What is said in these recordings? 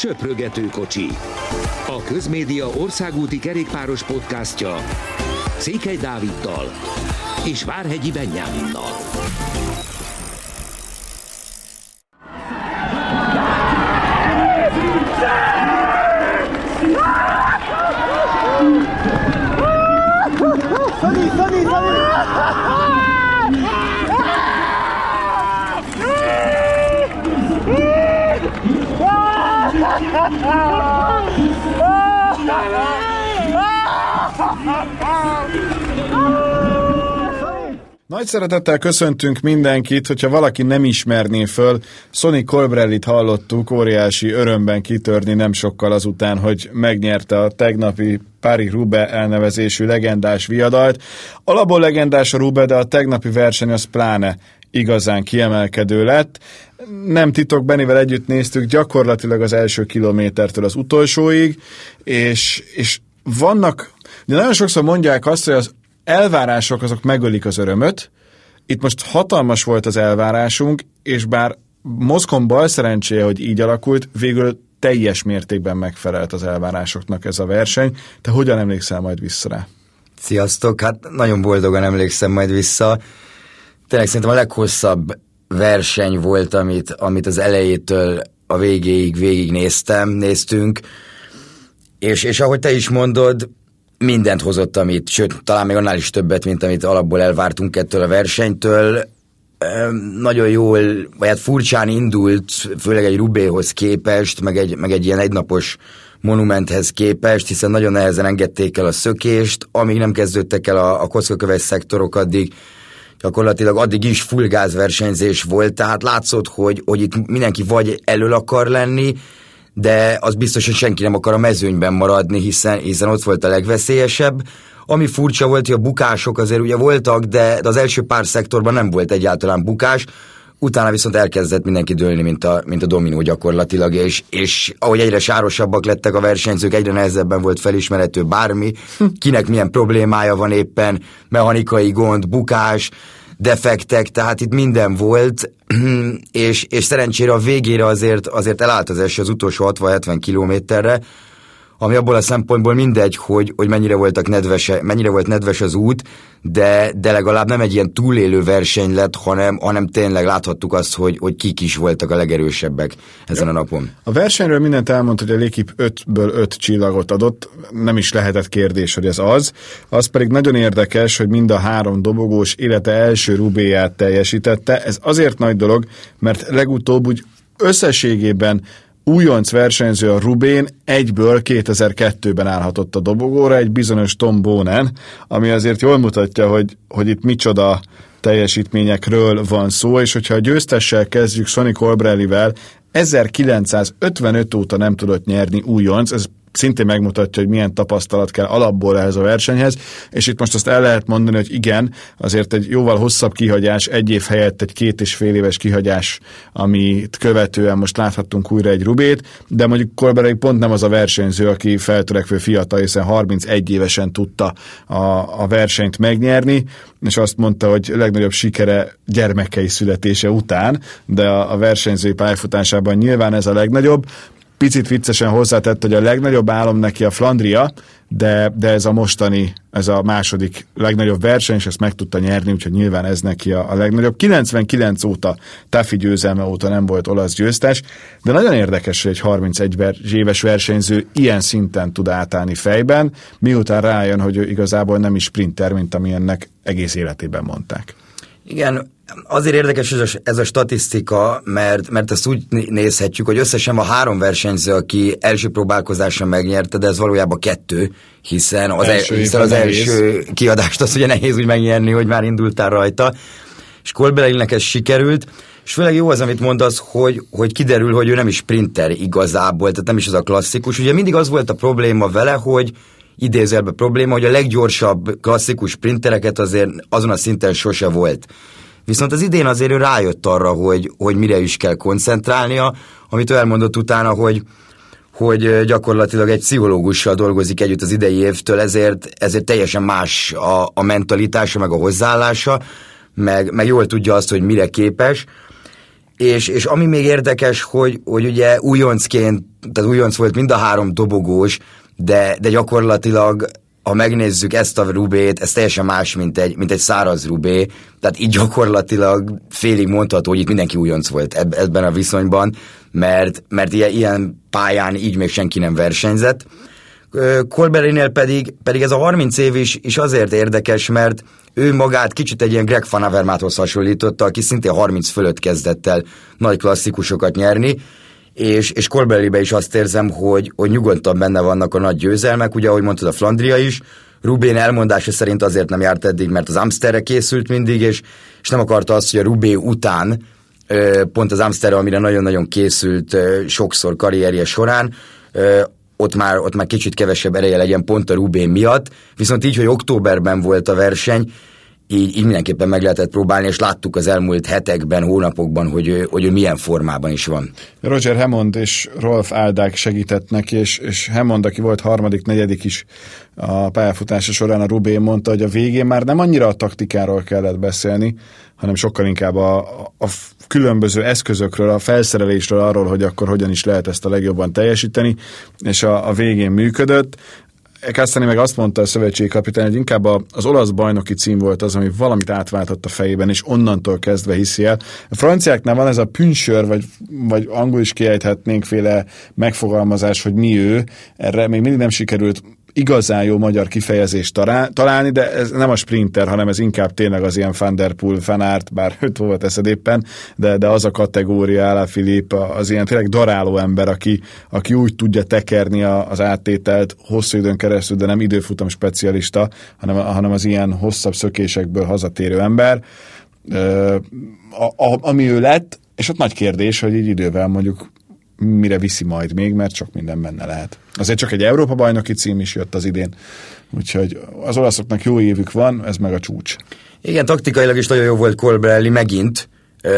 Söprögető kocsi. A Közmédia országúti kerékpáros podcastja Székely Dáviddal és Várhegyi Benyáminnal. Nagy szeretettel köszöntünk mindenkit, hogyha valaki nem ismerné föl, Sonny Colbrellit hallottuk óriási örömben kitörni nem sokkal azután, hogy megnyerte a tegnapi Pári Rube elnevezésű legendás viadalt. Alapból legendás a Rube, de a tegnapi verseny az pláne igazán kiemelkedő lett. Nem titok, Benivel együtt néztük gyakorlatilag az első kilométertől az utolsóig, és, és vannak, de nagyon sokszor mondják azt, hogy az elvárások azok megölik az örömöt. Itt most hatalmas volt az elvárásunk, és bár Moszkon bal szerencséje, hogy így alakult, végül teljes mértékben megfelelt az elvárásoknak ez a verseny. Te hogyan emlékszel majd vissza rá? Sziasztok, hát nagyon boldogan emlékszem majd vissza. Tényleg szerintem a leghosszabb verseny volt, amit, amit az elejétől a végéig végig néztem, néztünk, és, és ahogy te is mondod, mindent hozott, amit, sőt, talán még annál is többet, mint amit alapból elvártunk ettől a versenytől. Nagyon jól, vagy hát furcsán indult, főleg egy Rubéhoz képest, meg egy, meg egy ilyen egynapos monumenthez képest, hiszen nagyon nehezen engedték el a szökést, amíg nem kezdődtek el a, a kockaköves szektorok, addig gyakorlatilag addig is full versenyzés volt, tehát látszott, hogy, hogy itt mindenki vagy elől akar lenni, de az biztos, hogy senki nem akar a mezőnyben maradni, hiszen, hiszen ott volt a legveszélyesebb. Ami furcsa volt, hogy a bukások azért ugye voltak, de, de az első pár szektorban nem volt egyáltalán bukás, utána viszont elkezdett mindenki dőlni, mint a, mint a dominó gyakorlatilag, és, és ahogy egyre sárosabbak lettek a versenyzők, egyre nehezebben volt felismerhető bármi, kinek milyen problémája van éppen, mechanikai gond, bukás, defektek, tehát itt minden volt, és, és szerencsére a végére azért, azért elállt az eső az utolsó 60-70 kilométerre, ami abból a szempontból mindegy, hogy, hogy mennyire, voltak nedves, mennyire volt nedves az út, de, de legalább nem egy ilyen túlélő verseny lett, hanem, hanem tényleg láthattuk azt, hogy, hogy kik is voltak a legerősebbek ezen a napon. A versenyről mindent elmondta, hogy a Lékip 5-ből 5 csillagot adott, nem is lehetett kérdés, hogy ez az. Az pedig nagyon érdekes, hogy mind a három dobogós élete első rubéját teljesítette. Ez azért nagy dolog, mert legutóbb úgy összességében újonc versenyző a Rubén egyből 2002-ben állhatott a dobogóra, egy bizonyos Tom Bonen, ami azért jól mutatja, hogy, hogy itt micsoda teljesítményekről van szó, és hogyha a győztessel kezdjük Sonny Colbrellivel, 1955 óta nem tudott nyerni újonc, ez szintén megmutatja, hogy milyen tapasztalat kell alapból ehhez a versenyhez, és itt most azt el lehet mondani, hogy igen, azért egy jóval hosszabb kihagyás, egy év helyett egy két és fél éves kihagyás, amit követően most láthattunk újra egy Rubét, de mondjuk Kolbereg pont nem az a versenyző, aki feltörekvő fiatal, hiszen 31 évesen tudta a, a versenyt megnyerni, és azt mondta, hogy legnagyobb sikere gyermekei születése után, de a, a versenyzői pályafutásában nyilván ez a legnagyobb picit viccesen hozzátett, hogy a legnagyobb álom neki a Flandria, de, de ez a mostani, ez a második legnagyobb verseny, és ezt meg tudta nyerni, úgyhogy nyilván ez neki a, a legnagyobb. 99 óta, Tafi győzelme óta nem volt olasz győztes, de nagyon érdekes, hogy egy 31 éves versenyző ilyen szinten tud átállni fejben, miután rájön, hogy ő igazából nem is sprinter, mint amilyennek egész életében mondták. Igen, azért érdekes ez a, ez a statisztika, mert, mert ezt úgy nézhetjük, hogy összesen a három versenyző, aki első próbálkozáson megnyerte, de ez valójában kettő, hiszen az, első, el, hiszen az első kiadást az ugye nehéz úgy megnyerni, hogy már indultál rajta, és Kolbeleinnek ez sikerült, és főleg jó az, amit mondasz, hogy, hogy kiderül, hogy ő nem is sprinter igazából, tehát nem is az a klasszikus. Ugye mindig az volt a probléma vele, hogy idézőjelben probléma, hogy a leggyorsabb klasszikus sprintereket azért azon a szinten sose volt. Viszont az idén azért ő rájött arra, hogy, hogy mire is kell koncentrálnia, amit ő elmondott utána, hogy, hogy gyakorlatilag egy pszichológussal dolgozik együtt az idei évtől, ezért, ezért teljesen más a, a mentalitása, meg a hozzáállása, meg, meg jól tudja azt, hogy mire képes, és, és ami még érdekes, hogy, hogy ugye újoncként, tehát újonc volt mind a három dobogós, de, de gyakorlatilag ha megnézzük ezt a rubét, ez teljesen más, mint egy, mint egy száraz rubé, tehát így gyakorlatilag félig mondható, hogy itt mindenki újonc volt ebben a viszonyban, mert, mert ilyen, ilyen pályán így még senki nem versenyzett. Colberinél pedig, pedig ez a 30 év is, is azért érdekes, mert ő magát kicsit egy ilyen Greg Van Avermaethoz hasonlította, aki szintén 30 fölött kezdett el nagy klasszikusokat nyerni, és, és Colberlibe is azt érzem, hogy, hogy nyugodtan benne vannak a nagy győzelmek, ugye ahogy mondtad a Flandria is, Rubén elmondása szerint azért nem járt eddig, mert az Amsterre készült mindig, és, és nem akarta azt, hogy a Rubé után, pont az Amsterre, amire nagyon-nagyon készült sokszor karrierje során, ott már, ott már kicsit kevesebb ereje legyen pont a Rubén miatt, viszont így, hogy októberben volt a verseny, így, így mindenképpen meg lehetett próbálni, és láttuk az elmúlt hetekben, hónapokban, hogy, hogy milyen formában is van. Roger Hammond és Rolf Áldák segített neki, és, és Hammond, aki volt harmadik, negyedik is a pályafutása során, a Rubé mondta, hogy a végén már nem annyira a taktikáról kellett beszélni, hanem sokkal inkább a, a különböző eszközökről, a felszerelésről, arról, hogy akkor hogyan is lehet ezt a legjobban teljesíteni, és a, a végén működött. Kastani meg azt mondta a szövetségi kapitány, hogy inkább az olasz bajnoki cím volt az, ami valamit átváltott a fejében, és onnantól kezdve hiszi el. A franciáknál van ez a pünsör, vagy, vagy angol is kiejthetnénk féle megfogalmazás, hogy mi ő. Erre még mindig nem sikerült igazán jó magyar kifejezést találni, de ez nem a sprinter, hanem ez inkább tényleg az ilyen Van Der Poel, Van Aert, bár őt volt teszed éppen, de, de az a kategória, Alá Filip, az ilyen tényleg daráló ember, aki, aki úgy tudja tekerni az áttételt hosszú időn keresztül, de nem időfutam specialista, hanem, hanem az ilyen hosszabb szökésekből hazatérő ember, a, a, ami ő lett, és ott nagy kérdés, hogy így idővel mondjuk mire viszi majd még, mert csak minden benne lehet. Azért csak egy Európa bajnoki cím is jött az idén, úgyhogy az olaszoknak jó évük van, ez meg a csúcs. Igen, taktikailag is nagyon jó volt Colbrelli megint,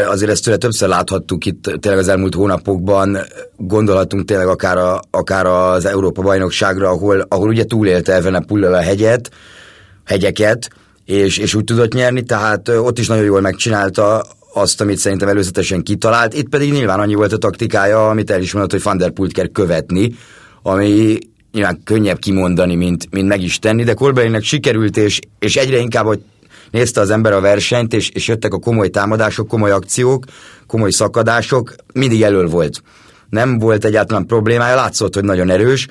azért ezt tőle többször láthattuk itt tényleg az elmúlt hónapokban, gondolhatunk tényleg akár, a, akár az Európa bajnokságra, ahol, ahol ugye túlélte Evenepullal a hegyet, hegyeket, és, és úgy tudott nyerni, tehát ott is nagyon jól megcsinálta azt, amit szerintem előzetesen kitalált. Itt pedig nyilván annyi volt a taktikája, amit el is mondott, hogy Van der Pult kell követni, ami nyilván könnyebb kimondani, mint, mint meg is tenni, de Kolberinek sikerült, és, és egyre inkább, hogy nézte az ember a versenyt, és, és jöttek a komoly támadások, komoly akciók, komoly szakadások, mindig elől volt. Nem volt egyáltalán problémája, látszott, hogy nagyon erős.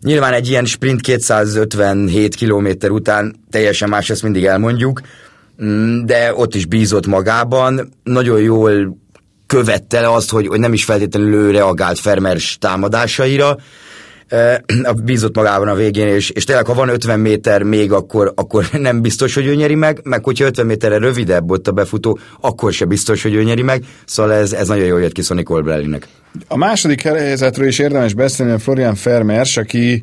Nyilván egy ilyen sprint 257 km után teljesen más, ezt mindig elmondjuk, de ott is bízott magában, nagyon jól követte azt, hogy, hogy nem is feltétlenül ő reagált Fermers támadásaira, a bízott magában a végén, és, és tényleg, ha van 50 méter még, akkor, akkor nem biztos, hogy ő nyeri meg, meg hogyha 50 méterre rövidebb ott a befutó, akkor se biztos, hogy ő nyeri meg, szóval ez, ez nagyon jól jött ki Sonny. A második helyzetről is érdemes beszélni, a Florian Fermers, aki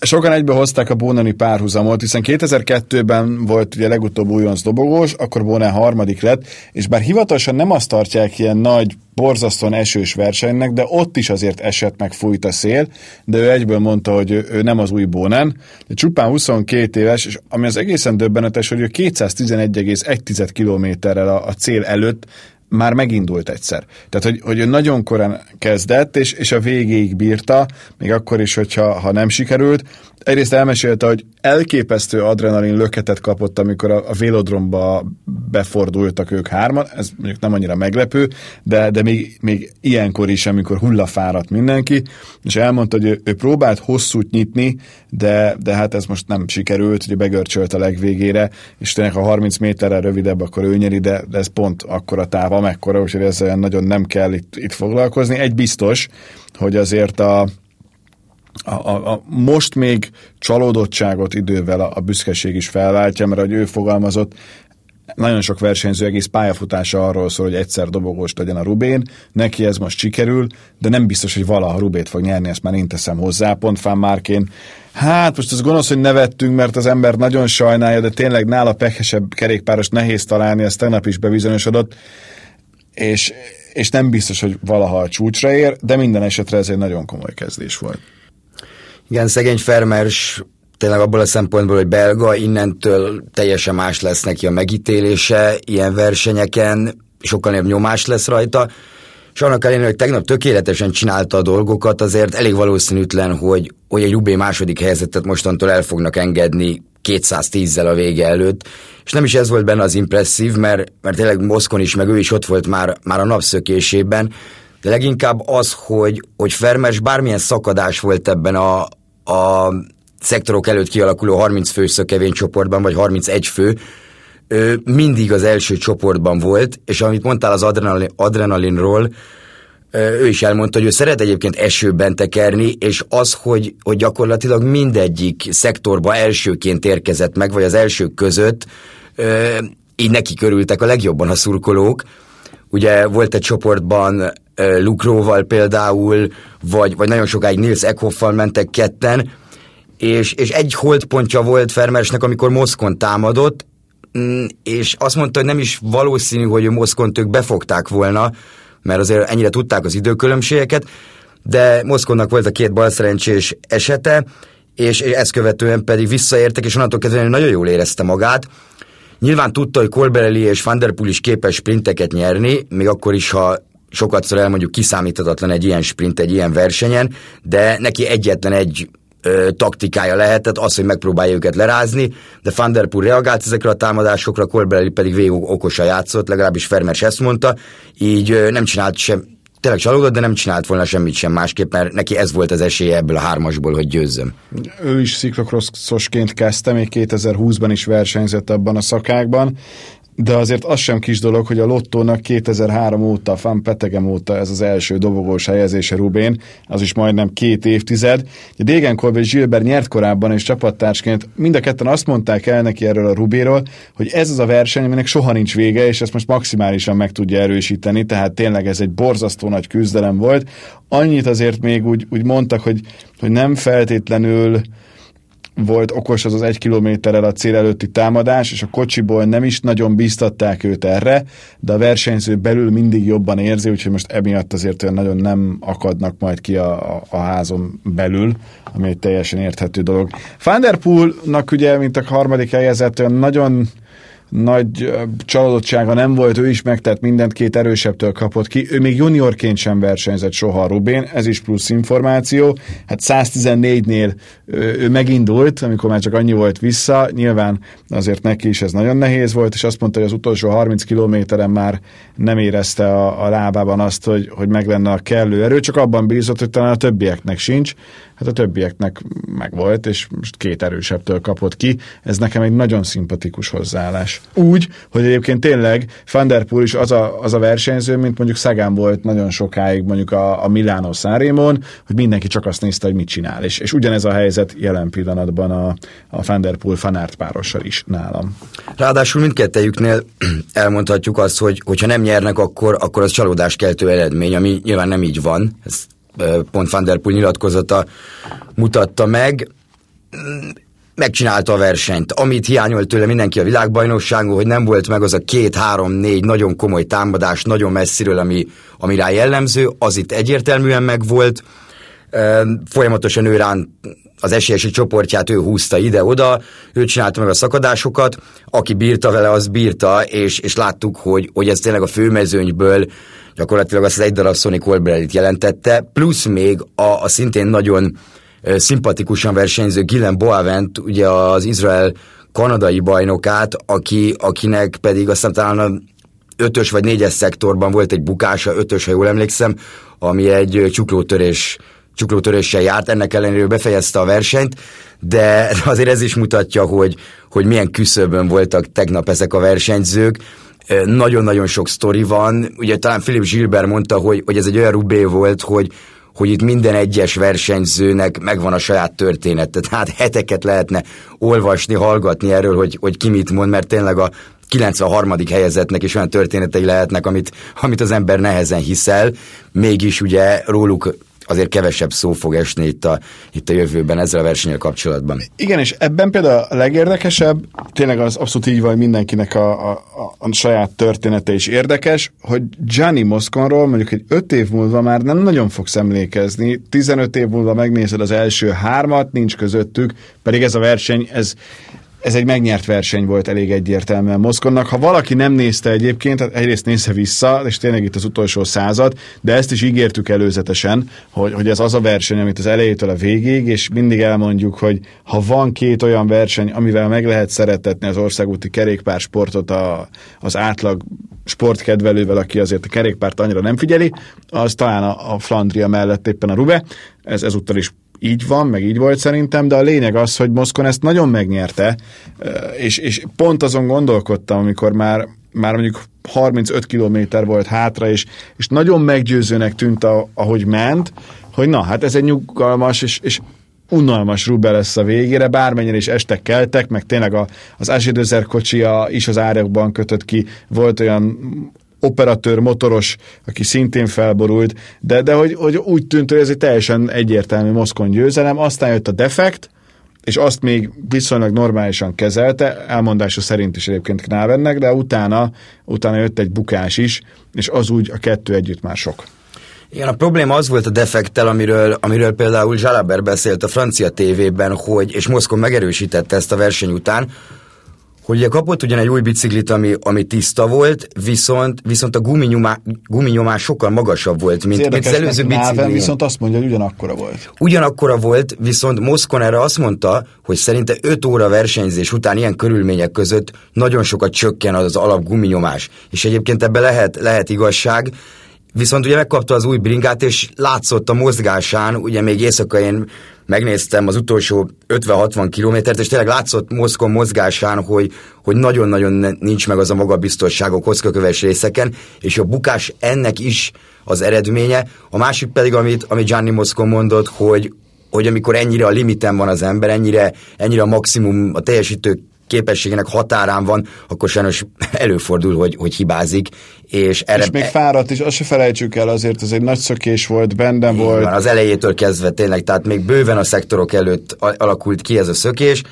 Sokan egybe hozták a Bónani párhuzamot, hiszen 2002-ben volt ugye legutóbb újonc dobogós, akkor Bónán harmadik lett, és bár hivatalosan nem azt tartják ilyen nagy, borzasztóan esős versenynek, de ott is azért esett meg fújt a szél, de ő egyből mondta, hogy ő nem az új Bónán, de csupán 22 éves, és ami az egészen döbbenetes, hogy ő 211,1 kilométerrel a, a cél előtt már megindult egyszer. Tehát, hogy, hogy nagyon korán kezdett, és, és a végéig bírta, még akkor is, hogyha ha nem sikerült. Egyrészt elmesélte, hogy elképesztő adrenalin löketet kapott, amikor a, a vélodromba befordultak ők hárman, ez mondjuk nem annyira meglepő, de, de még, még ilyenkor is, amikor hullafáradt mindenki, és elmondta, hogy ő, ő próbált hosszút nyitni, de, de hát ez most nem sikerült, hogy begörcsölt a legvégére, és tényleg ha 30 méterrel rövidebb, akkor ő nyeri, de, de ez pont akkora táv, amekkora, úgyhogy ezzel nagyon nem kell itt, itt foglalkozni. Egy biztos, hogy azért a, a, a, a most még csalódottságot idővel a, a büszkeség is felváltja, mert ahogy ő fogalmazott, nagyon sok versenyző egész pályafutása arról szól, hogy egyszer dobogós legyen a Rubén, neki ez most sikerül, de nem biztos, hogy valaha Rubét fog nyerni, ezt már én teszem hozzá, pont Fán Márkén. Hát most az gonosz, hogy nevettünk, mert az ember nagyon sajnálja, de tényleg nála pehesebb kerékpáros nehéz találni, ez tegnap is bebizonyosodott, és, és nem biztos, hogy valaha a csúcsra ér, de minden esetre ez egy nagyon komoly kezdés volt. Igen, szegény Fermers tényleg abból a szempontból, hogy belga, innentől teljesen más lesz neki a megítélése ilyen versenyeken. sokkal nagyobb nyomás lesz rajta, és annak ellenére, hogy tegnap tökéletesen csinálta a dolgokat, azért elég valószínűtlen, hogy, hogy egy Rubé második helyzetet mostantól el fognak engedni 210-zel a vége előtt, és nem is ez volt benne az impresszív, mert, mert tényleg Moszkon is, meg ő is ott volt már, már a napszökésében, de leginkább az, hogy, hogy Fermes bármilyen szakadás volt ebben a, a szektorok előtt kialakuló 30 fő szökevény csoportban, vagy 31 fő, mindig az első csoportban volt, és amit mondtál az adrenalin, adrenalinról, ő is elmondta, hogy ő szeret egyébként esőben tekerni, és az, hogy, hogy gyakorlatilag mindegyik szektorba elsőként érkezett meg, vagy az elsők között, így neki körültek a legjobban a szurkolók. Ugye volt egy csoportban Lukróval például, vagy, vagy nagyon sokáig Nils Eckhoffal mentek ketten, és, és egy holdpontja volt Fermersnek, amikor Moszkon támadott, mm, és azt mondta, hogy nem is valószínű, hogy ő Moszkont ők befogták volna, mert azért ennyire tudták az időkülönbségeket, de Moszkonnak volt a két balszerencsés esete, és ezt követően pedig visszaértek, és onnantól kezdve nagyon jól érezte magát. Nyilván tudta, hogy Colberelli és Van is képes sprinteket nyerni, még akkor is, ha sokat szor elmondjuk kiszámíthatatlan egy ilyen sprint, egy ilyen versenyen, de neki egyetlen egy ö, taktikája lehetett, az, hogy megpróbálja őket lerázni, de Van Der Poel reagált ezekre a támadásokra, Colbrelli pedig végig okosan játszott, legalábbis Fermers ezt mondta, így ö, nem csinált sem, tényleg csalódott, de nem csinált volna semmit sem másképp, mert neki ez volt az esélye ebből a hármasból, hogy győzzem. Ő is sziklokroszosként kezdte, még 2020-ban is versenyzett abban a szakákban, de azért az sem kis dolog, hogy a Lottónak 2003 óta, Fan Petegem óta ez az első dobogós helyezése Rubén, az is majdnem két évtized. Degenkolb és Gilbert nyert korábban és csapattársként mind a ketten azt mondták el neki erről a Rubéról, hogy ez az a verseny, aminek soha nincs vége, és ezt most maximálisan meg tudja erősíteni, tehát tényleg ez egy borzasztó nagy küzdelem volt. Annyit azért még úgy, úgy mondtak, hogy, hogy nem feltétlenül volt okos az az egy kilométerrel a cél előtti támadás, és a kocsiból nem is nagyon bíztatták őt erre, de a versenyző belül mindig jobban érzi, úgyhogy most emiatt azért olyan nagyon nem akadnak majd ki a, a, a házon belül, ami egy teljesen érthető dolog. Van der Poelnak ugye, mint a harmadik helyezett, olyan nagyon nagy csalódottsága nem volt, ő is megtett mindent, két erősebbtől kapott ki. Ő még juniorként sem versenyzett soha Rubén, ez is plusz információ. Hát 114-nél ő megindult, amikor már csak annyi volt vissza, nyilván azért neki is ez nagyon nehéz volt, és azt mondta, hogy az utolsó 30 kilométeren már nem érezte a, a lábában azt, hogy, hogy meg lenne a kellő erő, csak abban bízott, hogy talán a többieknek sincs hát a többieknek megvolt, és most két erősebbtől kapott ki. Ez nekem egy nagyon szimpatikus hozzáállás. Úgy, hogy egyébként tényleg Van is az a, az a versenyző, mint mondjuk Szagán volt nagyon sokáig mondjuk a, a Milano Szárémon, hogy mindenki csak azt nézte, hogy mit csinál. És, és ugyanez a helyzet jelen pillanatban a, a Van der Fanárt párossal is nálam. Ráadásul mindkettejüknél elmondhatjuk azt, hogy hogyha nem nyernek, akkor, akkor az csalódáskeltő eredmény, ami nyilván nem így van. Ezt pont Van der nyilatkozata mutatta meg, megcsinálta a versenyt. Amit hiányolt tőle mindenki a világbajnokságon, hogy nem volt meg az a két, három, négy nagyon komoly támadás, nagyon messziről, ami, ami rá jellemző, az itt egyértelműen megvolt. Folyamatosan ő rán az esélyesi csoportját ő húzta ide-oda, ő csinálta meg a szakadásokat, aki bírta vele, az bírta, és, és láttuk, hogy, hogy ez tényleg a főmezőnyből gyakorlatilag azt az egy darab Colbrellit jelentette, plusz még a, a szintén nagyon szimpatikusan versenyző Gillen Boavent, ugye az Izrael kanadai bajnokát, aki, akinek pedig aztán talán a ötös vagy négyes szektorban volt egy bukása, ötös, ha jól emlékszem, ami egy csuklótörés csuklótöréssel járt, ennek ellenére befejezte a versenyt, de azért ez is mutatja, hogy, hogy milyen küszöbön voltak tegnap ezek a versenyzők, nagyon-nagyon sok sztori van. Ugye talán Philip Gilbert mondta, hogy, hogy ez egy olyan rubé volt, hogy, hogy itt minden egyes versenyzőnek megvan a saját története. Tehát heteket lehetne olvasni, hallgatni erről, hogy, hogy ki mit mond, mert tényleg a 93. helyezetnek is olyan történetei lehetnek, amit, amit az ember nehezen hiszel, mégis ugye róluk azért kevesebb szó fog esni itt a, itt a jövőben ezzel a versenyel kapcsolatban. Igen, és ebben például a legérdekesebb, tényleg az abszolút így van, mindenkinek a, a, a saját története is érdekes, hogy Gianni Mosconról mondjuk egy öt év múlva már nem nagyon fogsz emlékezni, 15 év múlva megnézed az első hármat, nincs közöttük, pedig ez a verseny, ez ez egy megnyert verseny volt elég egyértelműen Moszkonnak. Ha valaki nem nézte egyébként, hát egyrészt nézze vissza, és tényleg itt az utolsó század, de ezt is ígértük előzetesen, hogy, hogy ez az a verseny, amit az elejétől a végig, és mindig elmondjuk, hogy ha van két olyan verseny, amivel meg lehet szeretetni az országúti kerékpársportot a, az átlag sportkedvelővel, aki azért a kerékpárt annyira nem figyeli, az talán a, a Flandria mellett éppen a Rube. Ez ezúttal is így van, meg így volt szerintem, de a lényeg az, hogy Moszkon ezt nagyon megnyerte, és, és pont azon gondolkodtam, amikor már, már mondjuk 35 kilométer volt hátra, és, és nagyon meggyőzőnek tűnt, a, ahogy ment, hogy na, hát ez egy nyugalmas és, és unalmas Rube lesz a végére, bármennyire is estek keltek, meg tényleg a, az Azsidözer kocsia is az árokban kötött ki, volt olyan operatőr, motoros, aki szintén felborult, de, de hogy, hogy úgy tűnt, hogy ez egy teljesen egyértelmű Moszkon győzelem, aztán jött a defekt, és azt még viszonylag normálisan kezelte, elmondása szerint is egyébként Knávennek, de utána, utána jött egy bukás is, és az úgy a kettő együtt már sok. Igen, a probléma az volt a defektel, amiről, amiről például Jalaber beszélt a francia tévében, hogy, és Moszkon megerősítette ezt a verseny után, hogy ugye kapott ugyan egy új biciklit, ami, ami tiszta volt, viszont, viszont a guminyomá, guminyomás sokkal magasabb volt, mint, mint az előző bicikli. viszont azt mondja, hogy ugyanakkora volt. Ugyanakkora volt, viszont Moszkon erre azt mondta, hogy szerinte 5 óra versenyzés után ilyen körülmények között nagyon sokat csökken az alap guminyomás. És egyébként ebbe lehet, lehet igazság, Viszont ugye megkapta az új bringát, és látszott a mozgásán, ugye még éjszaka én megnéztem az utolsó 50-60 kilométert, és tényleg látszott Moszkon mozgásán, hogy, hogy nagyon-nagyon nincs meg az a magabiztosság a kockaköves részeken, és a bukás ennek is az eredménye. A másik pedig, amit, amit Gianni Moszkon mondott, hogy, hogy amikor ennyire a limiten van az ember, ennyire, ennyire a maximum, a teljesítő képességének határán van, akkor sajnos előfordul, hogy, hogy hibázik. És, erre, és még fáradt is, azt se felejtsük el, azért ez egy nagy szökés volt, benne volt. Van, az elejétől kezdve tényleg, tehát még bőven a szektorok előtt alakult ki ez a szökés,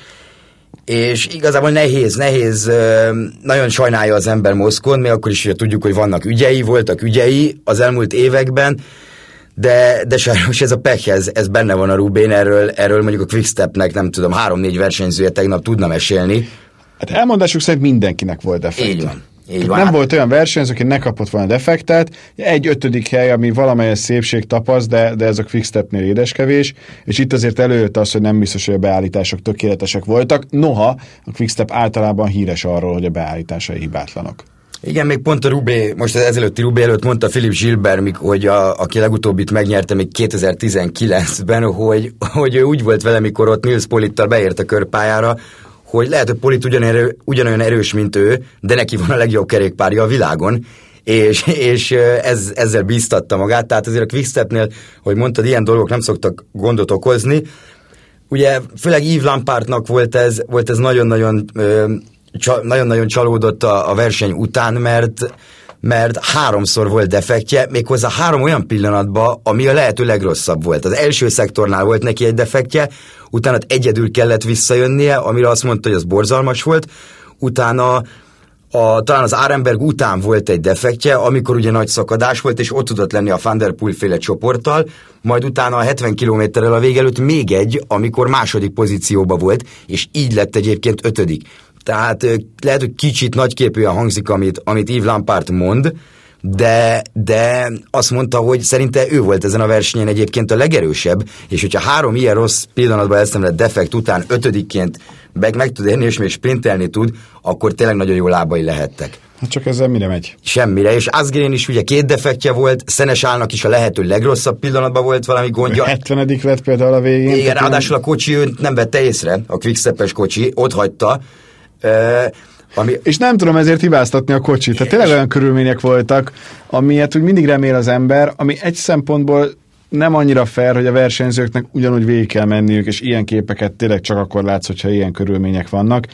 és igazából nehéz, nehéz, nagyon sajnálja az ember Moszkon, mi akkor is hogy tudjuk, hogy vannak ügyei, voltak ügyei az elmúlt években, de, de sajnos ez a pech, ez, ez benne van a Rubén, erről, erről mondjuk a Quickstepnek nem tudom, három-négy versenyzője tegnap tudna mesélni. Hát elmondásuk szerint mindenkinek volt defekt. Így van. Így van. Nem hát... volt olyan versenyző, aki ne kapott volna defektet. Egy ötödik hely, ami valamelyes szépség tapaszt, de, de ez a Quickstepnél édeskevés, és itt azért előjött az, hogy nem biztos, hogy a beállítások tökéletesek voltak. Noha a Quickstep általában híres arról, hogy a beállításai hibátlanok. Igen, még pont a Rubé, most az ezelőtti Rubé előtt mondta Philip Gilbert, hogy a, aki legutóbbit megnyerte még 2019-ben, hogy, hogy ő úgy volt vele, mikor ott Nils Polittal beért a körpályára, hogy lehet, hogy Polit ugyanerő, ugyanolyan erős, mint ő, de neki van a legjobb kerékpárja a világon, és, és ez, ezzel bíztatta magát. Tehát azért a Quickstepnél, hogy mondtad, ilyen dolgok nem szoktak gondot okozni. Ugye főleg Yves Lampártnak volt ez, volt ez nagyon-nagyon nagyon-nagyon csalódott a, a verseny után, mert mert háromszor volt defektje, méghozzá három olyan pillanatban, ami a lehető legrosszabb volt. Az első szektornál volt neki egy defektje, utána egyedül kellett visszajönnie, amire azt mondta, hogy az borzalmas volt, utána a, talán az Árenberg után volt egy defektje, amikor ugye nagy szakadás volt, és ott tudott lenni a Thunderpool féle csoporttal, majd utána a 70 kilométerrel a végelőtt még egy, amikor második pozícióba volt, és így lett egyébként ötödik. Tehát lehet, hogy kicsit nagyképűen hangzik, amit, amit Yves Lampard mond, de, de azt mondta, hogy szerinte ő volt ezen a versenyen egyébként a legerősebb, és hogyha három ilyen rossz pillanatban eszemlett defekt után ötödikként meg, meg tud érni, és még sprintelni tud, akkor tényleg nagyon jó lábai lehettek. Hát csak ezzel mire megy? Semmire, és Asgreen is ugye két defektje volt, Szenes állnak is a lehető legrosszabb pillanatban volt valami gondja. 70 lett például a végén. Igen, ráadásul a kocsi őt nem vette észre, a quickstep kocsi, ott hagyta, ami... És nem tudom ezért hibáztatni a kocsit. Tehát tényleg olyan körülmények voltak, amilyet úgy mindig remél az ember, ami egy szempontból nem annyira fair, hogy a versenyzőknek ugyanúgy végig kell menniük, és ilyen képeket tényleg csak akkor látsz, hogyha ilyen körülmények vannak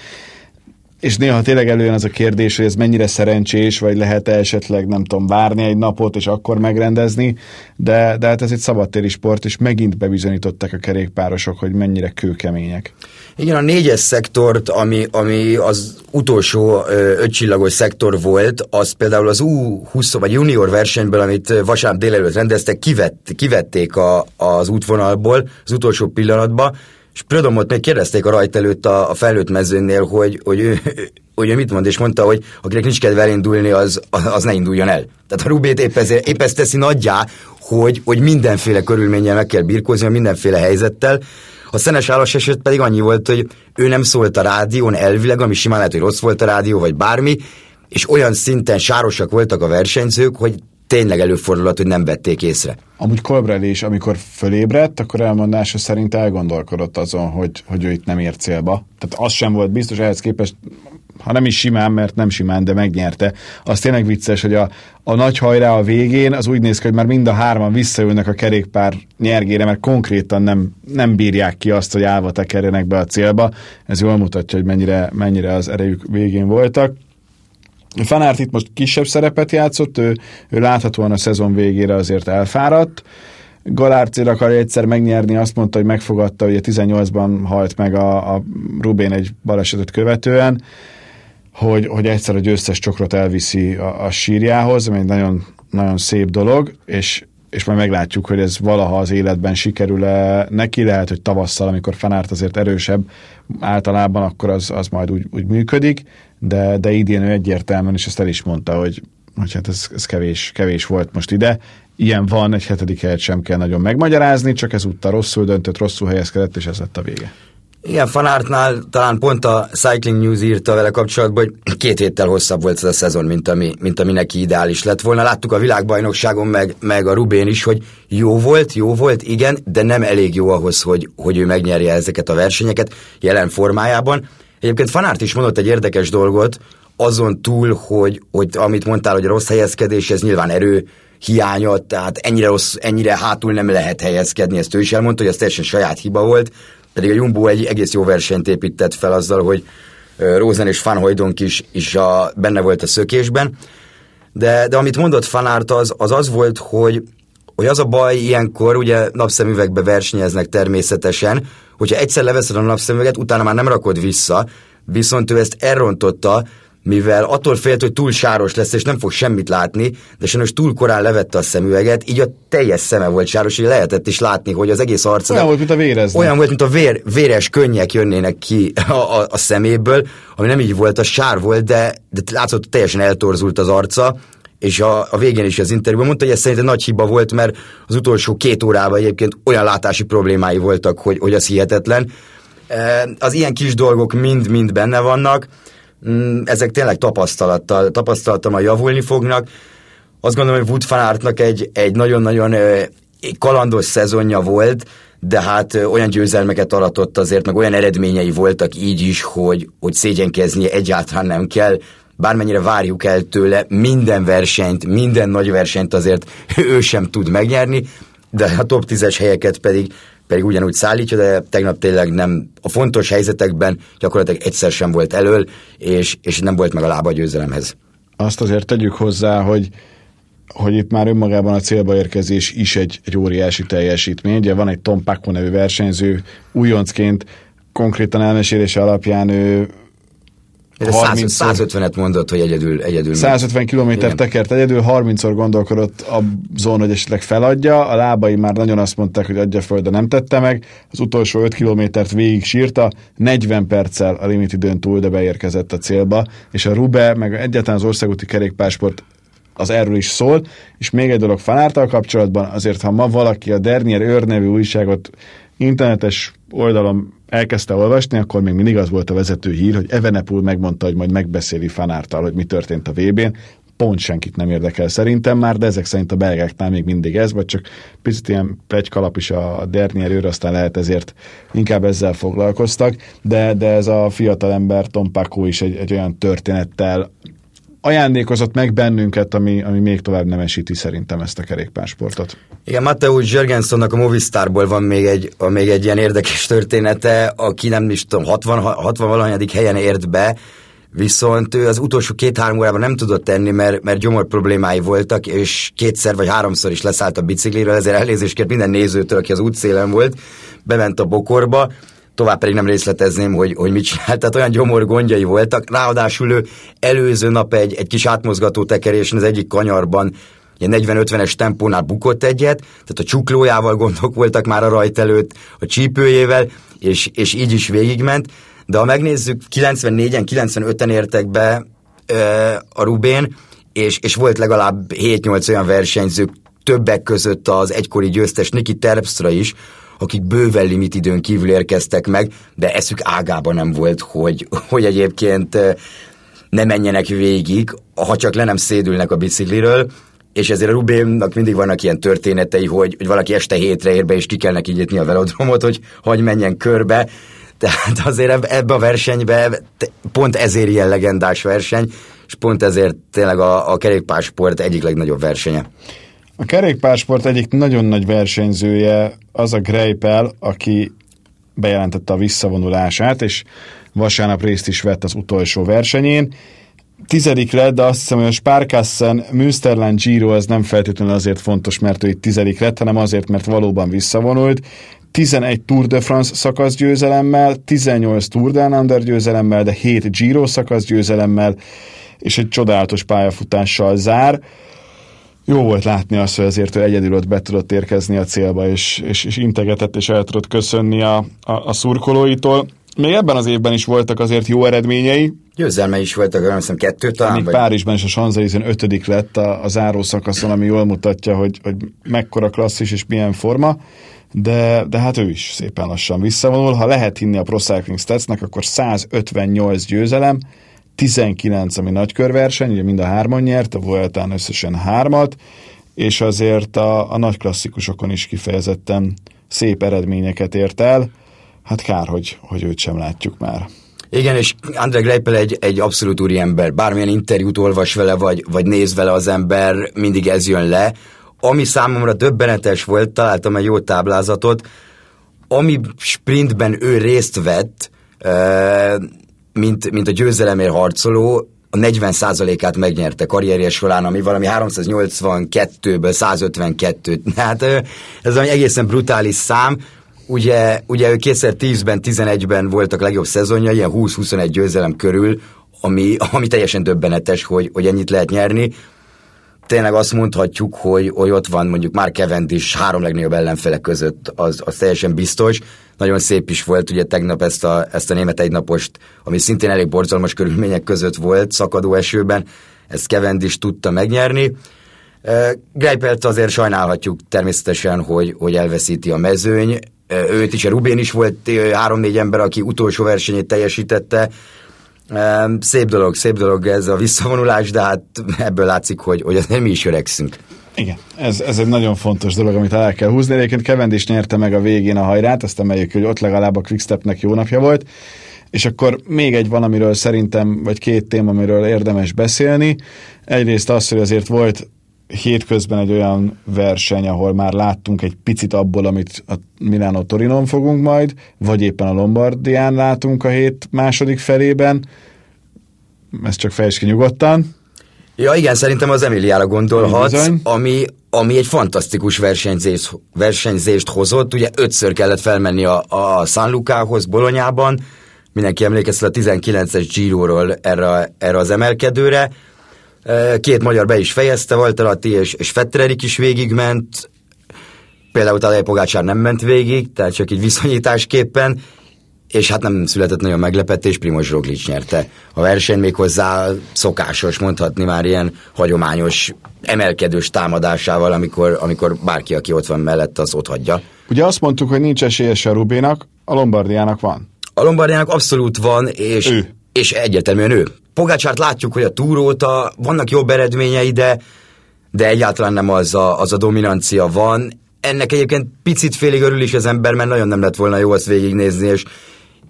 és néha tényleg előjön az a kérdés, hogy ez mennyire szerencsés, vagy lehet-e esetleg, nem tudom, várni egy napot, és akkor megrendezni, de, de hát ez egy szabadtéri sport, és megint bebizonyították a kerékpárosok, hogy mennyire kőkemények. Igen, a négyes szektort, ami, ami az utolsó ötcsillagos szektor volt, az például az U20 vagy junior versenyből, amit vasárnap délelőtt rendeztek, kivett, kivették a, az útvonalból az utolsó pillanatban, és Prödomot még kérdezték a rajt előtt a, a felnőtt mezőnél, hogy, hogy, ő, hogy ő mit mond, és mondta, hogy akinek nincs kedve elindulni, az, az ne induljon el. Tehát a Rubét épp, ezért, épp ezt teszi nagyjá, hogy, hogy mindenféle körülménnyel meg kell birkózni, mindenféle helyzettel. A szenes állas eset pedig annyi volt, hogy ő nem szólt a rádión elvileg, ami simán lehet, hogy rossz volt a rádió, vagy bármi, és olyan szinten sárosak voltak a versenyzők, hogy tényleg előfordulhat, hogy nem vették észre. Amúgy Colbrelli is, amikor fölébredt, akkor elmondása szerint elgondolkodott azon, hogy, hogy ő itt nem ér célba. Tehát az sem volt biztos, ehhez képest ha nem is simán, mert nem simán, de megnyerte. Az tényleg vicces, hogy a, a nagy hajrá a végén az úgy néz ki, hogy már mind a hárman visszaülnek a kerékpár nyergére, mert konkrétan nem, nem bírják ki azt, hogy állva tekerjenek be a célba. Ez jól mutatja, hogy mennyire, mennyire az erejük végén voltak. Fanárt itt most kisebb szerepet játszott, ő, ő láthatóan a szezon végére azért elfáradt. Galárcér akar egyszer megnyerni, azt mondta, hogy megfogadta, hogy a 18-ban halt meg a, a Rubén egy balesetet követően, hogy, hogy egyszer a győztes csokrot elviszi a, a sírjához, ami egy nagyon, nagyon szép dolog, és, és majd meglátjuk, hogy ez valaha az életben sikerül-e neki, lehet, hogy tavasszal, amikor Fanárt azért erősebb általában, akkor az, az majd úgy, úgy működik, de, de idén ő egyértelműen, és ezt el is mondta, hogy, hogy hát ez, ez kevés, kevés volt most ide. Ilyen van, egy hetedik helyet sem kell nagyon megmagyarázni, csak ezúttal rosszul döntött, rosszul helyezkedett, és ez lett a vége. Igen, Fanártnál talán pont a Cycling News írta vele kapcsolatban, hogy két héttel hosszabb volt ez a szezon, mint ami, mint ami neki ideális lett volna. Láttuk a világbajnokságon, meg, meg a Rubén is, hogy jó volt, jó volt, igen, de nem elég jó ahhoz, hogy, hogy ő megnyerje ezeket a versenyeket jelen formájában. Egyébként Fanárt is mondott egy érdekes dolgot, azon túl, hogy, hogy amit mondtál, hogy a rossz helyezkedés, ez nyilván erő hiánya, tehát ennyire, rossz, ennyire hátul nem lehet helyezkedni, ezt ő is elmondta, hogy ez teljesen saját hiba volt, pedig a Jumbo egy egész jó versenyt épített fel azzal, hogy Rosen és Van Hoydonk is, is a, benne volt a szökésben, de, de amit mondott Fanárt az, az az volt, hogy, hogy az a baj ilyenkor, ugye napszemüvegbe versenyeznek természetesen, hogyha egyszer leveszed a napszemüveget, utána már nem rakod vissza, viszont ő ezt elrontotta, mivel attól félt, hogy túl sáros lesz, és nem fog semmit látni, de sajnos túl korán levette a szemüveget, így a teljes szeme volt sáros, hogy lehetett is látni, hogy az egész arca... Olyan volt, mint a vérezne. Olyan volt, mint a vér, véres könnyek jönnének ki a, a, a szeméből, ami nem így volt, a sár volt, de, de látszott, hogy teljesen eltorzult az arca, és a, a végén is az interjúban mondta, hogy ez szerintem nagy hiba volt, mert az utolsó két órában egyébként olyan látási problémái voltak, hogy, hogy az hihetetlen. Az ilyen kis dolgok mind-mind benne vannak, Mm, ezek tényleg tapasztalattal, tapasztalattal javulni fognak. Azt gondolom, hogy Wood Fanartnak egy, egy nagyon-nagyon kalandos szezonja volt, de hát olyan győzelmeket aratott azért, meg olyan eredményei voltak így is, hogy, hogy szégyenkeznie egyáltalán nem kell, bármennyire várjuk el tőle, minden versenyt, minden nagy versenyt azért ő sem tud megnyerni, de a top 10-es helyeket pedig pedig ugyanúgy szállítja, de tegnap tényleg nem, a fontos helyzetekben gyakorlatilag egyszer sem volt elől, és, és nem volt meg a lába a győzelemhez. Azt azért tegyük hozzá, hogy hogy itt már önmagában a célba érkezés is egy, egy óriási teljesítmény. Ugye van egy Tom Paco nevű versenyző, újoncként konkrétan elmesélése alapján ő 30 150-et mondott, hogy egyedül, egyedül 150 kilométer tekert egyedül, 30-szor gondolkodott azon, hogy esetleg feladja, a lábai már nagyon azt mondták, hogy adja föl, de nem tette meg, az utolsó 5 kilométert végig sírta, 40 perccel a limit időn túl, de beérkezett a célba, és a Rube, meg egyáltalán az országúti kerékpásport az erről is szól, és még egy dolog fanártal kapcsolatban, azért ha ma valaki a Dernier őr nevű újságot internetes oldalon elkezdte olvasni, akkor még mindig az volt a vezető hír, hogy Evenepul megmondta, hogy majd megbeszéli Fanártal, hogy mi történt a VB-n. Pont senkit nem érdekel szerintem már, de ezek szerint a belgáknál még mindig ez, vagy csak picit ilyen plegykalap is a Dernier őr, aztán lehet ezért inkább ezzel foglalkoztak, de, de ez a fiatal ember Tom Paco is egy, egy olyan történettel ajándékozott meg bennünket, ami, ami még tovább nemesíti szerintem ezt a kerékpársportot. Igen, Mateusz Jörgensonnak a Movistarból van még egy, a még egy ilyen érdekes története, aki nem is tudom, 60, 60 valahanyadik helyen ért be, viszont ő az utolsó két-három órában nem tudott tenni, mert, mert gyomor problémái voltak, és kétszer vagy háromszor is leszállt a bicikliről, ezért elnézést kért minden nézőtől, aki az útszélen volt, bement a bokorba, tovább pedig nem részletezném, hogy, hogy mit csinált, tehát olyan gyomor gondjai voltak, ráadásul ő előző nap egy, egy kis átmozgató tekerésen az egyik kanyarban ilyen 40-50-es tempónál bukott egyet, tehát a csuklójával gondok voltak már a rajt előtt, a csípőjével, és, és így is végigment, de ha megnézzük, 94-en, 95-en értek be ö, a Rubén, és, és volt legalább 7-8 olyan versenyzők, többek között az egykori győztes Niki Terpstra is, akik bőven limit időn kívül érkeztek meg, de eszük ágában nem volt, hogy, hogy egyébként ne menjenek végig, ha csak le nem szédülnek a bicikliről, és ezért a Rubénnak mindig vannak ilyen történetei, hogy, hogy valaki este hétre ér be, és ki kell neki nyitni a velodromot, hogy hagy menjen körbe. Tehát azért ebbe a versenybe pont ezért ilyen legendás verseny, és pont ezért tényleg a, a kerékpársport egyik legnagyobb versenye. A kerékpársport egyik nagyon nagy versenyzője az a Greipel, aki bejelentette a visszavonulását, és vasárnap részt is vett az utolsó versenyén. Tizedik lett, de azt hiszem, hogy a Sparkassen Münsterland Giro az nem feltétlenül azért fontos, mert ő itt tizedik lett, hanem azért, mert valóban visszavonult. 11 Tour de France szakasz győzelemmel, 18 Tour de Under győzelemmel, de 7 Giro szakasz győzelemmel, és egy csodálatos pályafutással zár jó volt látni azt, hogy azért ő egyedül ott be tudott érkezni a célba, és, és, és integetett, és el tudott köszönni a, a, a szurkolóitól. Még ebben az évben is voltak azért jó eredményei. Győzelme is voltak, nem hiszem kettő talán. Még vagy... Párizsban is a Sanzelizen ötödik lett a, a záró szakaszon, ami jól mutatja, hogy, hogy mekkora klasszis és milyen forma, de, de hát ő is szépen lassan visszavonul. Ha lehet hinni a Pro Cycling akkor 158 győzelem, 19, ami nagykörverseny, ugye mind a hárman nyert, a Vueltán összesen hármat, és azért a, a nagy klasszikusokon is kifejezetten szép eredményeket ért el. Hát kár, hogy, hogy őt sem látjuk már. Igen, és André Greipel egy, egy abszolút úriember. Bármilyen interjút olvas vele, vagy, vagy néz vele az ember, mindig ez jön le. Ami számomra döbbenetes volt, találtam egy jó táblázatot, ami sprintben ő részt vett, mint, mint a győzelemért harcoló, a 40%-át megnyerte karrierje során, ami valami 382-ből 152. Hát ez egy egészen brutális szám. Ugye, ugye ő 2010-ben, 11-ben voltak legjobb szezonja, ilyen 20-21 győzelem körül, ami, ami teljesen döbbenetes, hogy, hogy ennyit lehet nyerni tényleg azt mondhatjuk, hogy, hogy ott van mondjuk már Cavendish három legnagyobb ellenfele között, az, az teljesen biztos. Nagyon szép is volt ugye tegnap ezt a, ezt a német egynapost, ami szintén elég borzalmas körülmények között volt, szakadó esőben, ezt Cavendish tudta megnyerni. Greipelt azért sajnálhatjuk természetesen, hogy, hogy elveszíti a mezőny. Őt is, a Rubén is volt három-négy ember, aki utolsó versenyét teljesítette, Szép dolog, szép dolog ez a visszavonulás, de hát ebből látszik, hogy, hogy azért mi is öregszünk. Igen, ez, ez egy nagyon fontos dolog, amit el kell húzni. Egyébként Cavendish nyerte meg a végén a hajrát, azt emeljük, hogy ott legalább a Quickstepnek jó napja volt. És akkor még egy valamiről szerintem, vagy két téma, amiről érdemes beszélni. Egyrészt az, hogy azért volt hétközben egy olyan verseny, ahol már láttunk egy picit abból, amit a Milano Torinon fogunk majd, vagy éppen a Lombardián látunk a hét második felében. Ezt csak fejtsd ki nyugodtan. Ja igen, szerintem az Emiliára gondolhatsz, ami, ami egy fantasztikus versenyzést, versenyzést hozott. Ugye ötször kellett felmenni a, a San Lukához Bolonyában, mindenki emlékeztet a 19-es Giro-ról erre, erre az emelkedőre, Két magyar be is fejezte, Valterati és, és Fettererik is végigment, például Tadej Pogácsár nem ment végig, tehát csak így viszonyításképpen, és hát nem született nagyon meglepetés, Primoz Roglic nyerte a verseny még hozzá szokásos, mondhatni már ilyen hagyományos emelkedős támadásával, amikor, amikor bárki, aki ott van mellett, az ott hagyja. Ugye azt mondtuk, hogy nincs esélyes a Rubénak, a Lombardiának van. A Lombardiának abszolút van, és, ő. és egyértelműen ő. Pogácsárt látjuk, hogy a túróta vannak jobb eredményei, de, de egyáltalán nem az a, az a dominancia van. Ennek egyébként picit félig örül is az ember, mert nagyon nem lett volna jó azt végignézni, és,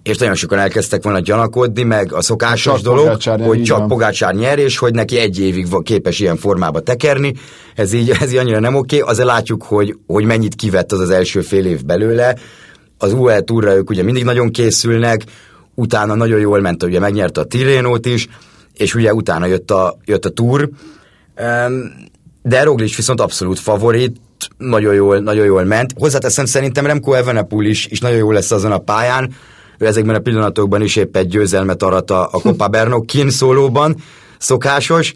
és nagyon sokan elkezdtek volna gyanakodni, meg a szokásos csak dolog, Pogácsár, hogy csak van. Pogácsár nyer, és hogy neki egy évig képes ilyen formába tekerni. Ez így, ez így annyira nem oké. Azért látjuk, hogy, hogy mennyit kivett az az első fél év belőle. Az UE túra ők ugye mindig nagyon készülnek, utána nagyon jól ment, ugye megnyerte a Tirénót is, és ugye utána jött a, jött a Tour, de Roglic viszont abszolút favorit, nagyon jól, nagyon jól ment. Hozzáteszem, szerintem Remco Evenepoel is, is nagyon jól lesz azon a pályán, ő ezekben a pillanatokban is épp egy győzelmet arat a, a Copa Bernok szólóban, szokásos.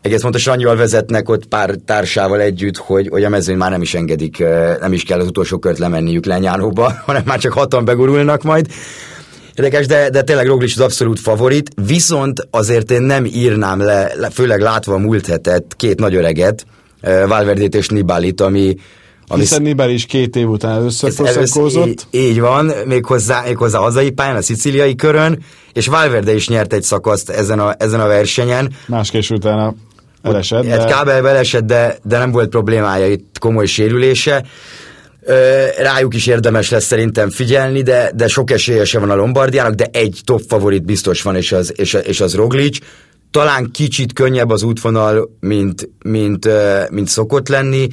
egész pontosan annyival vezetnek ott pár társával együtt, hogy, hogy a mezőn már nem is engedik, nem is kell az utolsó kört lemenniük lenyánóba, hanem már csak hatan begurulnak majd. Érdekes, de, de tényleg Roglic az abszolút favorit, viszont azért én nem írnám le, főleg látva a múlt hetet, két nagy öreget, Valverdét és Nibalit, ami, ami Hiszen Nibel is két év után először. Így, így van, méghozzá, méghozzá a hazai pályán, a szicíliai körön, és Valverde is nyert egy szakaszt ezen a, ezen a versenyen. Máskés utána elesett. Hát de... kábelbe elesett, de, de nem volt problémája itt komoly sérülése. Rájuk is érdemes lesz szerintem figyelni, de, de sok esélye van a Lombardiának, de egy top favorit biztos van, és az, és, és az Roglic. Talán kicsit könnyebb az útvonal, mint, mint, mint szokott lenni,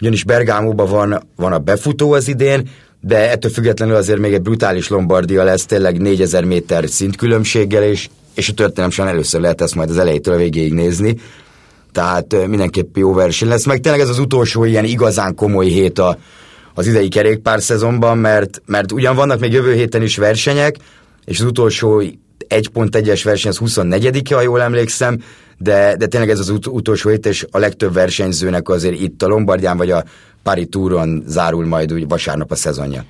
ugyanis Bergámóban van, van a befutó az idén, de ettől függetlenül azért még egy brutális Lombardia lesz, tényleg 4000 méter szintkülönbséggel, és, és a történelem sem először lehet ezt majd az elejétől a végéig nézni. Tehát mindenképp jó verseny lesz, meg tényleg ez az utolsó ilyen igazán komoly hét a, az idei kerékpár szezonban, mert, mert ugyan vannak még jövő héten is versenyek, és az utolsó 1.1-es verseny az 24 ha jól emlékszem, de, de tényleg ez az ut- utolsó hét, és a legtöbb versenyzőnek azért itt a Lombardián vagy a Pari Touron zárul majd úgy vasárnap a szezonja.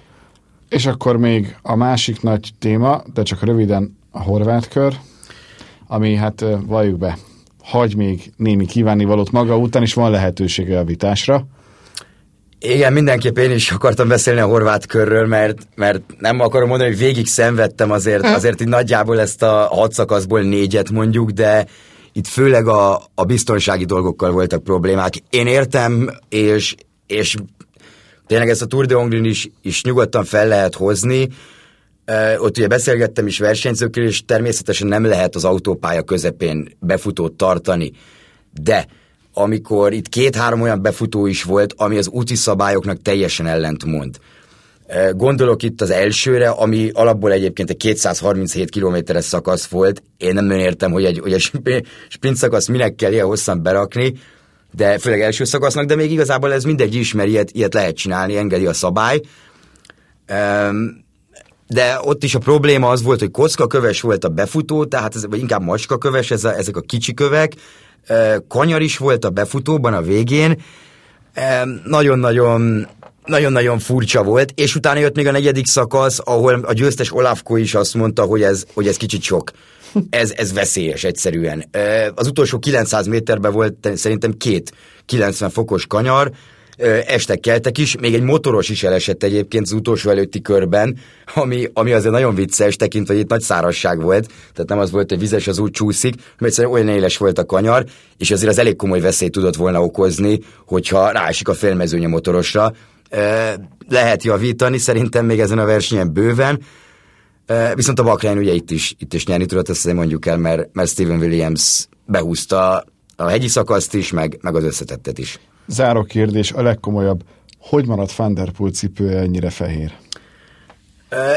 És akkor még a másik nagy téma, de csak röviden a horvát kör, ami hát valljuk be, hagy még némi kívánivalót maga után, és van lehetősége a vitásra. Igen, mindenképp én is akartam beszélni a horvát körről, mert, mert nem akarom mondani, hogy végig szenvedtem azért, azért így nagyjából ezt a hat szakaszból négyet mondjuk, de itt főleg a, a biztonsági dolgokkal voltak problémák. Én értem, és, és tényleg ezt a Tour de Hongrin is, is nyugodtan fel lehet hozni. Ott ugye beszélgettem is versenyzőkkel, és természetesen nem lehet az autópálya közepén befutót tartani. De amikor itt két-három olyan befutó is volt, ami az úti szabályoknak teljesen ellentmond. Gondolok itt az elsőre, ami alapból egyébként egy 237 kilométeres szakasz volt. Én nem nagyon értem, hogy egy, hogy egy sprint szakasz minek kell ilyen hosszan berakni, de főleg első szakasznak, de még igazából ez mindegy ismer, ilyet, ilyet lehet csinálni, engedi a szabály. De ott is a probléma az volt, hogy kocka köves volt a befutó, tehát ez, vagy inkább macska köves, ez a, ezek a kicsi kövek, kanyar is volt a befutóban a végén, nagyon-nagyon nagyon-nagyon furcsa volt, és utána jött még a negyedik szakasz, ahol a győztes Olafko is azt mondta, hogy ez, hogy ez kicsit sok. Ez, ez veszélyes egyszerűen. Az utolsó 900 méterben volt szerintem két 90 fokos kanyar, estek keltek is, még egy motoros is elesett egyébként az utolsó előtti körben, ami, ami azért nagyon vicces, tekintve, hogy itt nagy szárasság volt, tehát nem az volt, hogy vizes az úgy csúszik, mert egyszerűen olyan éles volt a kanyar, és azért az elég komoly veszélyt tudott volna okozni, hogyha ráesik a félmezőnye motorosra. Lehet javítani, szerintem még ezen a versenyen bőven, viszont a Bakrány ugye itt is, itt is nyerni tudott, ezt mondjuk el, mert, mert Steven Williams behúzta a hegyi szakaszt is, meg, meg az összetettet is. Záró kérdés, a legkomolyabb. Hogy maradt Van Der Poel cipője ennyire fehér?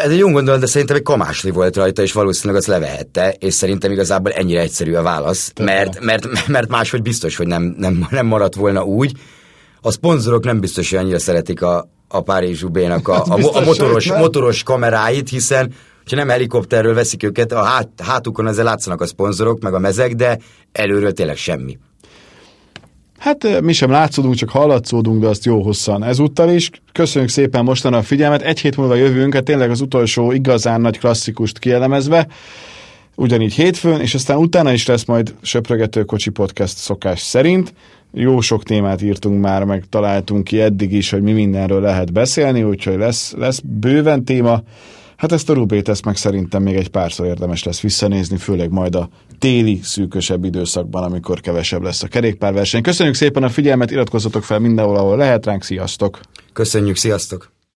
Ez egy gondolat, de szerintem egy kamásli volt rajta, és valószínűleg azt levehette, és szerintem igazából ennyire egyszerű a válasz, mert, mert, mert máshogy biztos, hogy nem, nem, nem maradt volna úgy. A szponzorok nem biztos, hogy annyira szeretik a, a Párizs a, a, a, a motoros, motoros kameráit, hiszen ha nem helikopterről veszik őket, a hát, hátukon ezzel látszanak a szponzorok, meg a mezek, de előről tényleg semmi. Hát mi sem látszódunk, csak hallatszódunk, de azt jó hosszan ezúttal is. Köszönjük szépen mostan a figyelmet. Egy hét múlva jövünk, hát tényleg az utolsó igazán nagy klasszikust kielemezve. Ugyanígy hétfőn, és aztán utána is lesz majd Söprögető Kocsi Podcast szokás szerint. Jó sok témát írtunk már, meg találtunk ki eddig is, hogy mi mindenről lehet beszélni, úgyhogy lesz, lesz bőven téma. Hát ezt a Rubét, ezt meg szerintem még egy párszor érdemes lesz visszanézni, főleg majd a téli, szűkösebb időszakban, amikor kevesebb lesz a kerékpárverseny. Köszönjük szépen a figyelmet, iratkozzatok fel mindenhol, ahol lehet ránk, sziasztok! Köszönjük, sziasztok!